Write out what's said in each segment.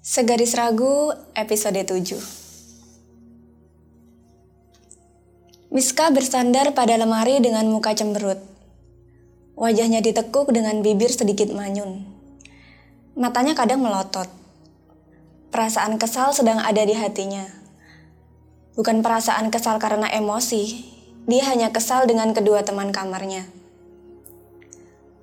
Segaris Ragu, episode 7 Miska bersandar pada lemari dengan muka cemberut. Wajahnya ditekuk dengan bibir sedikit manyun. Matanya kadang melotot. Perasaan kesal sedang ada di hatinya. Bukan perasaan kesal karena emosi, dia hanya kesal dengan kedua teman kamarnya.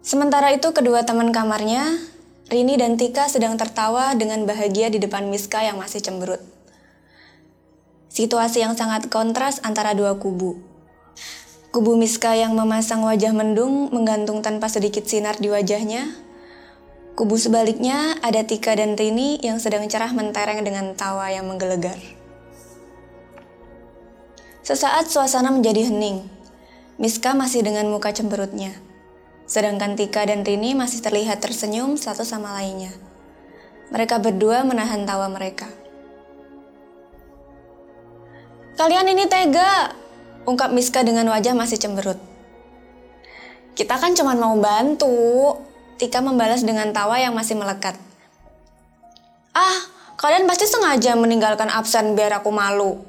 Sementara itu kedua teman kamarnya Rini dan Tika sedang tertawa dengan bahagia di depan Miska yang masih cemberut. Situasi yang sangat kontras antara dua kubu. Kubu Miska yang memasang wajah mendung menggantung tanpa sedikit sinar di wajahnya. Kubu sebaliknya ada Tika dan Rini yang sedang cerah mentereng dengan tawa yang menggelegar. Sesaat suasana menjadi hening. Miska masih dengan muka cemberutnya. Sedangkan Tika dan Rini masih terlihat tersenyum satu sama lainnya. Mereka berdua menahan tawa mereka. Kalian ini tega, ungkap Miska dengan wajah masih cemberut. Kita kan cuma mau bantu, Tika membalas dengan tawa yang masih melekat. Ah, kalian pasti sengaja meninggalkan absen biar aku malu.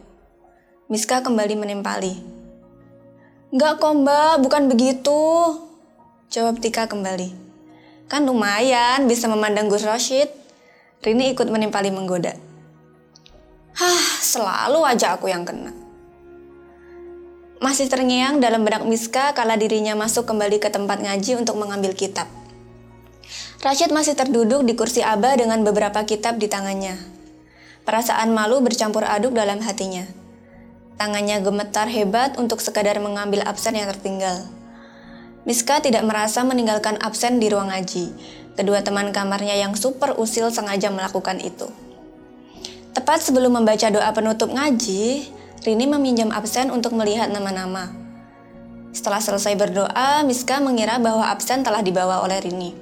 Miska kembali menimpali. Enggak kok mbak, bukan begitu. Jawab Tika kembali. Kan lumayan bisa memandang Gus Rashid. Rini ikut menimpali menggoda. Hah, selalu aja aku yang kena. Masih terngiang dalam benak Miska kala dirinya masuk kembali ke tempat ngaji untuk mengambil kitab. Rashid masih terduduk di kursi abah dengan beberapa kitab di tangannya. Perasaan malu bercampur aduk dalam hatinya. Tangannya gemetar hebat untuk sekadar mengambil absen yang tertinggal. Miska tidak merasa meninggalkan absen di ruang ngaji. Kedua teman kamarnya yang super usil sengaja melakukan itu. Tepat sebelum membaca doa penutup ngaji, Rini meminjam absen untuk melihat nama-nama. Setelah selesai berdoa, Miska mengira bahwa absen telah dibawa oleh Rini.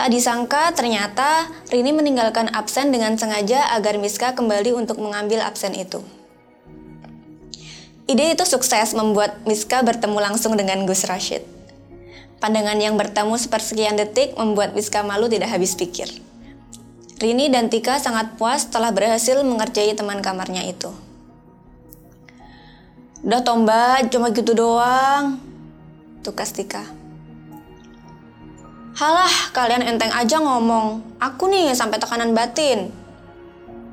Tak disangka ternyata Rini meninggalkan absen dengan sengaja agar Miska kembali untuk mengambil absen itu. Ide itu sukses membuat Miska bertemu langsung dengan Gus Rashid. Pandangan yang bertemu sepersekian detik membuat Miska malu tidak habis pikir. Rini dan Tika sangat puas setelah berhasil mengerjai teman kamarnya itu. Udah tomba, cuma gitu doang. Tukas Tika. Halah, kalian enteng aja ngomong. Aku nih sampai tekanan batin.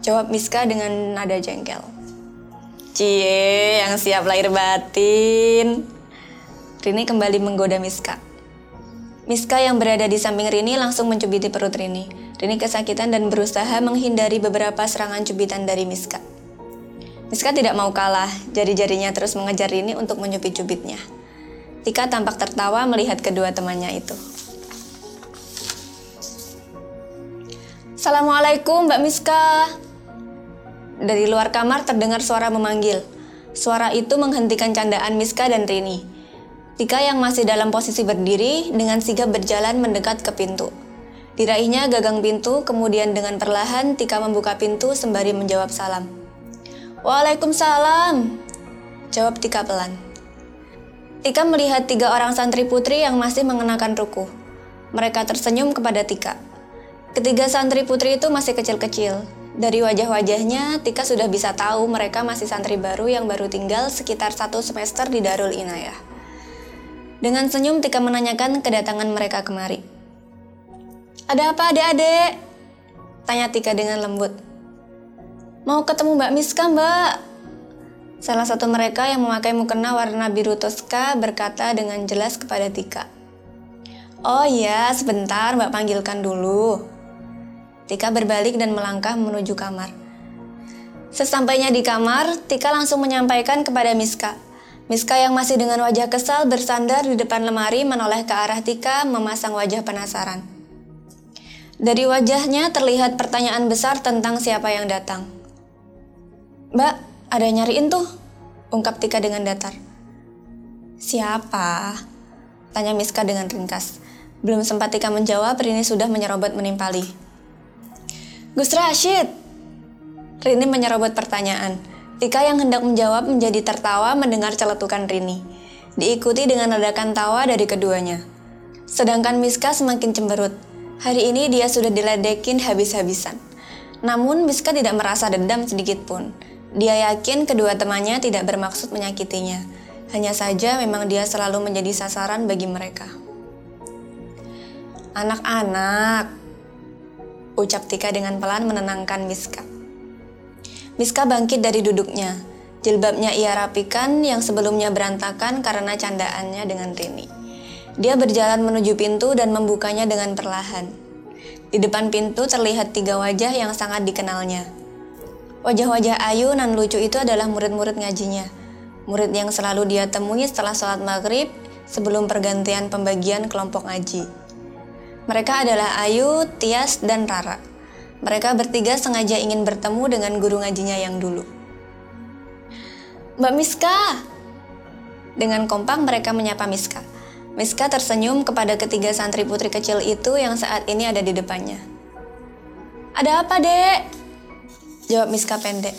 Jawab Miska dengan nada jengkel. Cie, yang siap lahir batin. Rini kembali menggoda Miska. Miska yang berada di samping Rini langsung mencubiti perut Rini. Rini kesakitan dan berusaha menghindari beberapa serangan cubitan dari Miska. Miska tidak mau kalah, jari-jarinya terus mengejar Rini untuk mencubit-cubitnya. Tika tampak tertawa melihat kedua temannya itu. Assalamualaikum Mbak Miska. Dari luar kamar terdengar suara memanggil. Suara itu menghentikan candaan Miska dan Rini. Tika yang masih dalam posisi berdiri dengan sigap berjalan mendekat ke pintu. Diraihnya gagang pintu, kemudian dengan perlahan Tika membuka pintu sembari menjawab salam. Waalaikumsalam, jawab Tika pelan. Tika melihat tiga orang santri putri yang masih mengenakan ruku. Mereka tersenyum kepada Tika. Ketiga santri putri itu masih kecil-kecil, dari wajah-wajahnya, Tika sudah bisa tahu mereka masih santri baru yang baru tinggal sekitar satu semester di Darul Inayah. Dengan senyum, Tika menanyakan kedatangan mereka kemari. Ada apa adik-adik? Tanya Tika dengan lembut. Mau ketemu Mbak Miska, Mbak? Salah satu mereka yang memakai mukena warna biru toska berkata dengan jelas kepada Tika. Oh iya, sebentar Mbak panggilkan dulu. Tika berbalik dan melangkah menuju kamar. Sesampainya di kamar, Tika langsung menyampaikan kepada Miska. Miska yang masih dengan wajah kesal bersandar di depan lemari menoleh ke arah Tika memasang wajah penasaran. Dari wajahnya terlihat pertanyaan besar tentang siapa yang datang. Mbak, ada nyariin tuh, ungkap Tika dengan datar. Siapa? Tanya Miska dengan ringkas. Belum sempat Tika menjawab, Rini sudah menyerobot menimpali. Gus Rashid. Rini menyerobot pertanyaan. Tika yang hendak menjawab menjadi tertawa mendengar celetukan Rini. Diikuti dengan ledakan tawa dari keduanya. Sedangkan Miska semakin cemberut. Hari ini dia sudah diledekin habis-habisan. Namun Miska tidak merasa dendam sedikit pun. Dia yakin kedua temannya tidak bermaksud menyakitinya. Hanya saja memang dia selalu menjadi sasaran bagi mereka. Anak-anak, ucap Tika dengan pelan menenangkan Miska. Miska bangkit dari duduknya. Jilbabnya ia rapikan yang sebelumnya berantakan karena candaannya dengan Rini. Dia berjalan menuju pintu dan membukanya dengan perlahan. Di depan pintu terlihat tiga wajah yang sangat dikenalnya. Wajah-wajah ayu dan lucu itu adalah murid-murid ngajinya. Murid yang selalu dia temui setelah sholat maghrib sebelum pergantian pembagian kelompok ngaji. Mereka adalah Ayu, Tias, dan Rara. Mereka bertiga sengaja ingin bertemu dengan guru ngajinya yang dulu. Mbak Miska! Dengan kompak mereka menyapa Miska. Miska tersenyum kepada ketiga santri putri kecil itu yang saat ini ada di depannya. Ada apa, Dek? Jawab Miska pendek.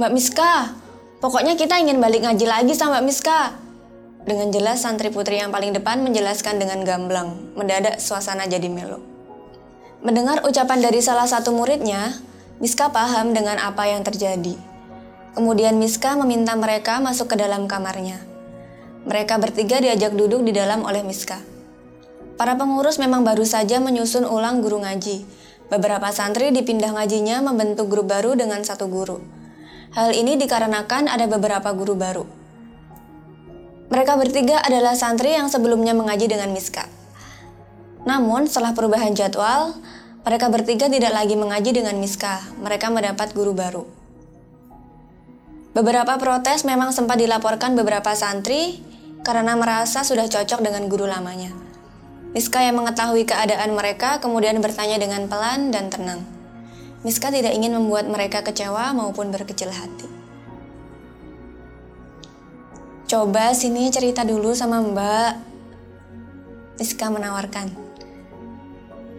Mbak Miska, pokoknya kita ingin balik ngaji lagi sama Mbak Miska. Dengan jelas santri putri yang paling depan menjelaskan dengan gamblang, mendadak suasana jadi melo. Mendengar ucapan dari salah satu muridnya, Miska paham dengan apa yang terjadi. Kemudian Miska meminta mereka masuk ke dalam kamarnya. Mereka bertiga diajak duduk di dalam oleh Miska. Para pengurus memang baru saja menyusun ulang guru ngaji. Beberapa santri dipindah ngajinya membentuk grup baru dengan satu guru. Hal ini dikarenakan ada beberapa guru baru. Mereka bertiga adalah santri yang sebelumnya mengaji dengan Miska. Namun setelah perubahan jadwal, mereka bertiga tidak lagi mengaji dengan Miska. Mereka mendapat guru baru. Beberapa protes memang sempat dilaporkan beberapa santri karena merasa sudah cocok dengan guru lamanya. Miska yang mengetahui keadaan mereka kemudian bertanya dengan pelan dan tenang. Miska tidak ingin membuat mereka kecewa maupun berkecil hati. Coba sini cerita dulu sama Mbak. Miska menawarkan.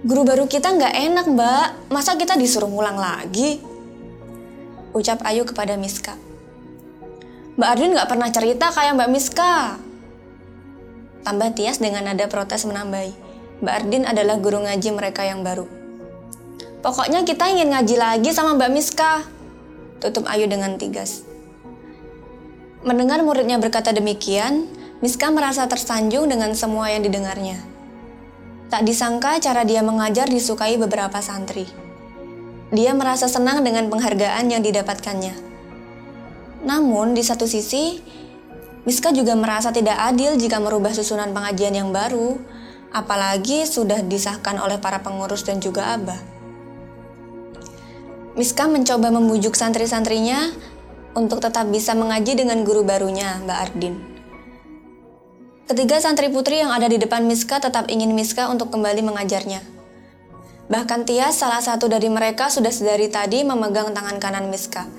Guru baru kita nggak enak mbak, masa kita disuruh ngulang lagi? Ucap Ayu kepada Miska. Mbak Ardin nggak pernah cerita kayak Mbak Miska. Tambah Tias dengan nada protes menambahi. Mbak Ardin adalah guru ngaji mereka yang baru. Pokoknya kita ingin ngaji lagi sama Mbak Miska. Tutup Ayu dengan tegas. Mendengar muridnya berkata demikian, Miska merasa tersanjung dengan semua yang didengarnya. Tak disangka cara dia mengajar disukai beberapa santri. Dia merasa senang dengan penghargaan yang didapatkannya. Namun, di satu sisi, Miska juga merasa tidak adil jika merubah susunan pengajian yang baru, apalagi sudah disahkan oleh para pengurus dan juga abah. Miska mencoba membujuk santri-santrinya untuk tetap bisa mengaji dengan guru barunya, Mbak Ardin. Ketiga santri putri yang ada di depan Miska tetap ingin Miska untuk kembali mengajarnya. Bahkan Tias, salah satu dari mereka, sudah sedari tadi memegang tangan kanan Miska.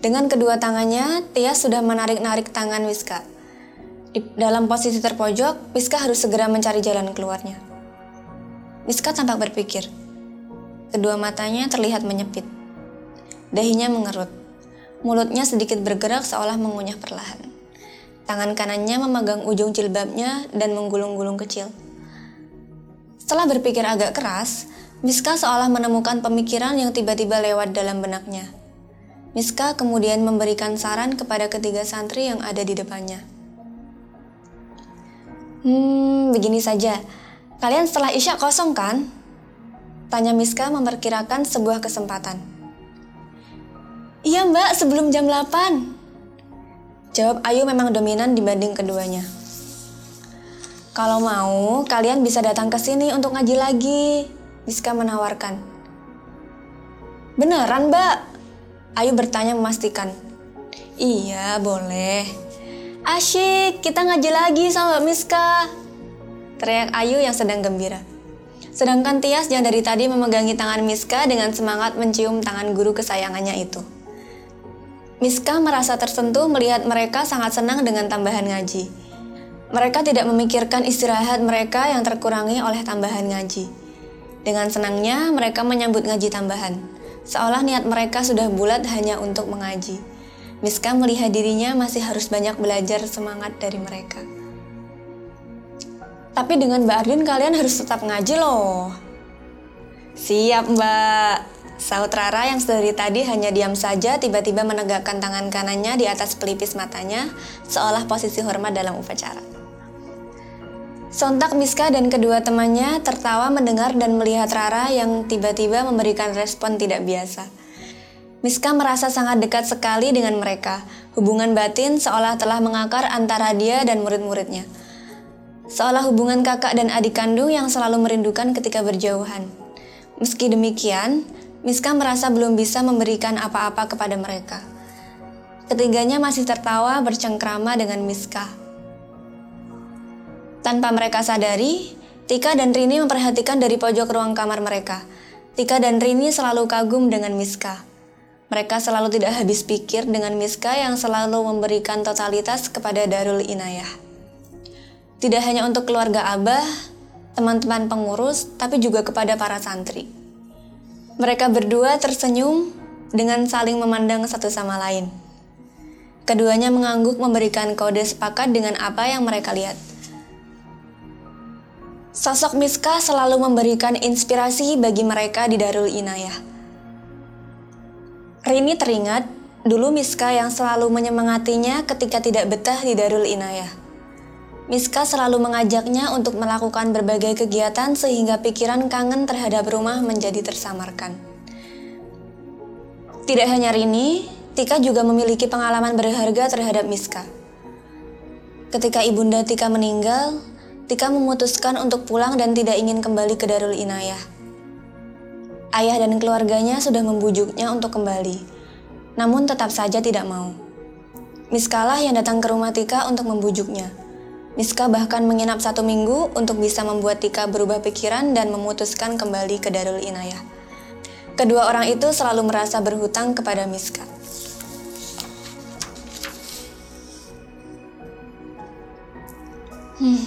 Dengan kedua tangannya, Tias sudah menarik-narik tangan Miska. Di dalam posisi terpojok, Miska harus segera mencari jalan keluarnya. Miska tampak berpikir. Kedua matanya terlihat menyepit. Dahinya mengerut. Mulutnya sedikit bergerak seolah mengunyah perlahan. Tangan kanannya memegang ujung jilbabnya dan menggulung-gulung kecil. Setelah berpikir agak keras, Miska seolah menemukan pemikiran yang tiba-tiba lewat dalam benaknya. Miska kemudian memberikan saran kepada ketiga santri yang ada di depannya. Hmm, begini saja. Kalian setelah Isya kosong kan? Tanya Miska memperkirakan sebuah kesempatan. Iya mbak, sebelum jam 8. Jawab Ayu memang dominan dibanding keduanya. Kalau mau, kalian bisa datang ke sini untuk ngaji lagi. Miska menawarkan. Beneran mbak? Ayu bertanya memastikan. Iya, boleh. Asyik, kita ngaji lagi sama Mbak Miska. Teriak Ayu yang sedang gembira. Sedangkan Tias yang dari tadi memegangi tangan Miska dengan semangat mencium tangan guru kesayangannya itu. Miska merasa tersentuh melihat mereka sangat senang dengan tambahan ngaji. Mereka tidak memikirkan istirahat mereka yang terkurangi oleh tambahan ngaji. Dengan senangnya, mereka menyambut ngaji tambahan seolah niat mereka sudah bulat hanya untuk mengaji. Miska melihat dirinya masih harus banyak belajar semangat dari mereka. Tapi dengan Mbak Ardin kalian harus tetap ngaji loh. Siap mbak. Saut Rara yang sedari tadi hanya diam saja tiba-tiba menegakkan tangan kanannya di atas pelipis matanya seolah posisi hormat dalam upacara. Sontak Miska dan kedua temannya tertawa mendengar dan melihat Rara yang tiba-tiba memberikan respon tidak biasa. Miska merasa sangat dekat sekali dengan mereka. Hubungan batin seolah telah mengakar antara dia dan murid-muridnya. Seolah hubungan kakak dan adik kandung yang selalu merindukan ketika berjauhan. Meski demikian, Miska merasa belum bisa memberikan apa-apa kepada mereka. Ketiganya masih tertawa bercengkrama dengan Miska. Tanpa mereka sadari, Tika dan Rini memperhatikan dari pojok ruang kamar mereka. Tika dan Rini selalu kagum dengan Miska. Mereka selalu tidak habis pikir dengan Miska yang selalu memberikan totalitas kepada Darul Inayah. Tidak hanya untuk keluarga Abah, teman-teman pengurus, tapi juga kepada para santri. Mereka berdua tersenyum dengan saling memandang satu sama lain. Keduanya mengangguk memberikan kode sepakat dengan apa yang mereka lihat. Sosok Miska selalu memberikan inspirasi bagi mereka di Darul Inayah. Rini teringat dulu Miska yang selalu menyemangatinya ketika tidak betah di Darul Inayah. Miska selalu mengajaknya untuk melakukan berbagai kegiatan sehingga pikiran kangen terhadap rumah menjadi tersamarkan. Tidak hanya Rini, Tika juga memiliki pengalaman berharga terhadap Miska. Ketika ibunda Tika meninggal, Tika memutuskan untuk pulang dan tidak ingin kembali ke Darul Inayah. Ayah dan keluarganya sudah membujuknya untuk kembali, namun tetap saja tidak mau. Miskalah yang datang ke rumah Tika untuk membujuknya. Miska bahkan menginap satu minggu untuk bisa membuat Tika berubah pikiran dan memutuskan kembali ke Darul Inayah. Kedua orang itu selalu merasa berhutang kepada Miska. Hmm,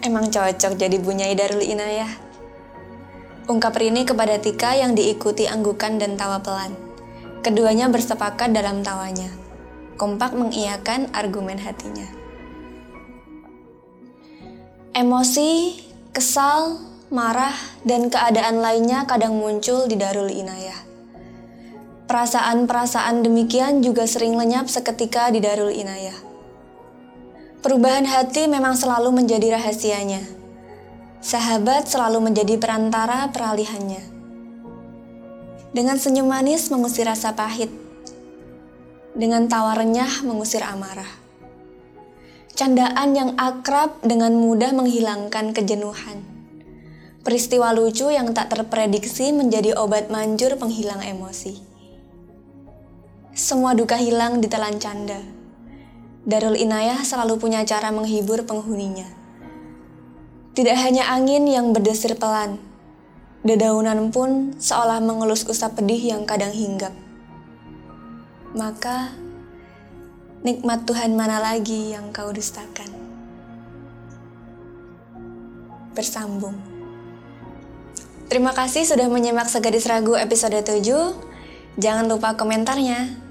emang cocok jadi bunyai Darul Inayah. Ungkap Rini kepada Tika yang diikuti anggukan dan tawa pelan. Keduanya bersepakat dalam tawanya. Kompak mengiyakan argumen hatinya. Emosi, kesal, marah, dan keadaan lainnya kadang muncul di Darul Inayah. Perasaan-perasaan demikian juga sering lenyap seketika di Darul Inayah. Perubahan hati memang selalu menjadi rahasianya. Sahabat selalu menjadi perantara peralihannya. Dengan senyum manis mengusir rasa pahit. Dengan tawa renyah mengusir amarah. Candaan yang akrab dengan mudah menghilangkan kejenuhan. Peristiwa lucu yang tak terprediksi menjadi obat manjur penghilang emosi. Semua duka hilang ditelan canda. Darul Inayah selalu punya cara menghibur penghuninya. Tidak hanya angin yang berdesir pelan, dedaunan pun seolah mengelus usap pedih yang kadang hinggap. Maka, nikmat Tuhan mana lagi yang kau dustakan? Bersambung. Terima kasih sudah menyimak Segadis Ragu episode 7. Jangan lupa komentarnya.